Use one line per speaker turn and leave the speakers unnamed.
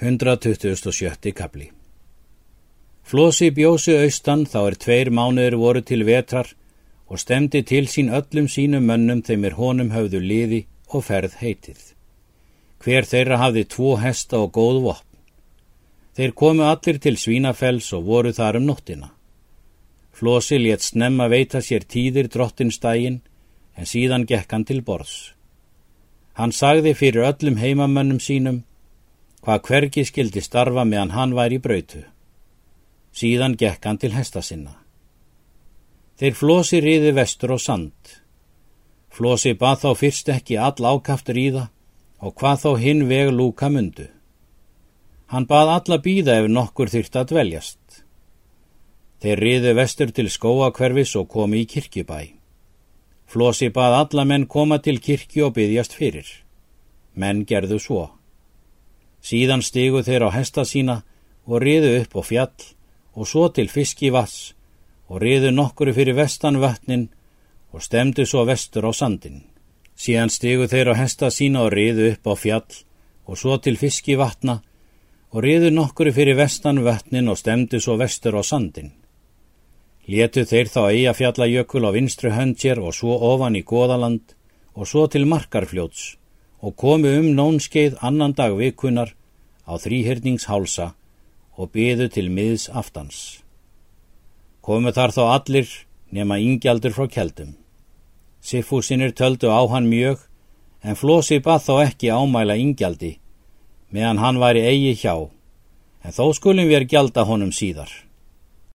127. kapli Flósi bjósi austan þá er tveir mánuður voru til vetrar og stemdi til sín öllum sínum mönnum þeim er honum höfðu liði og ferð heitið. Hver þeirra hafði tvo hesta og góð vopn. Þeir komu allir til Svínafells og voru þar um nóttina. Flósi létt snemma veita sér tíðir drottinstægin en síðan gekk hann til borðs. Hann sagði fyrir öllum heimamönnum sínum hvað hvergi skildi starfa meðan hann var í brautu. Síðan gekk hann til hesta sinna. Þeir flosi riði vestur og sand. Flosi bað þá fyrst ekki all ákaftur í það og hvað þá hinn veg lúka mundu. Hann bað alla býða ef nokkur þyrta að dveljast. Þeir riði vestur til skóakverfis og komi í kirkjubæ. Flosi bað alla menn koma til kirkju og byggjast fyrir. Menn gerðu svo. Síðan stigu þeir á hesta sína og riðu upp á fjall og svo til fiskivass og riðu nokkuru fyrir vestan vatnin og stemdu svo vestur á sandin. Síðan stigu þeir á hesta sína og riðu upp á fjall og svo til fiskivatna og riðu nokkuru fyrir vestan vatnin og stemdu svo vestur á sandin. Létu þeir þá eiga fjallajökul á vinstru höndsér og svo ofan í goðaland og svo til markarfljóts og komu um nónskeið annan dag vikunar á þrýhyrningshálsa og byðu til miðs aftans. Komu þar þá allir nema ingjaldur frá keldum. Siffúsinir töldu á hann mjög en Flósi bað þá ekki ámæla ingjaldi meðan hann væri eigi hjá en þó skulum við gjalda honum síðar.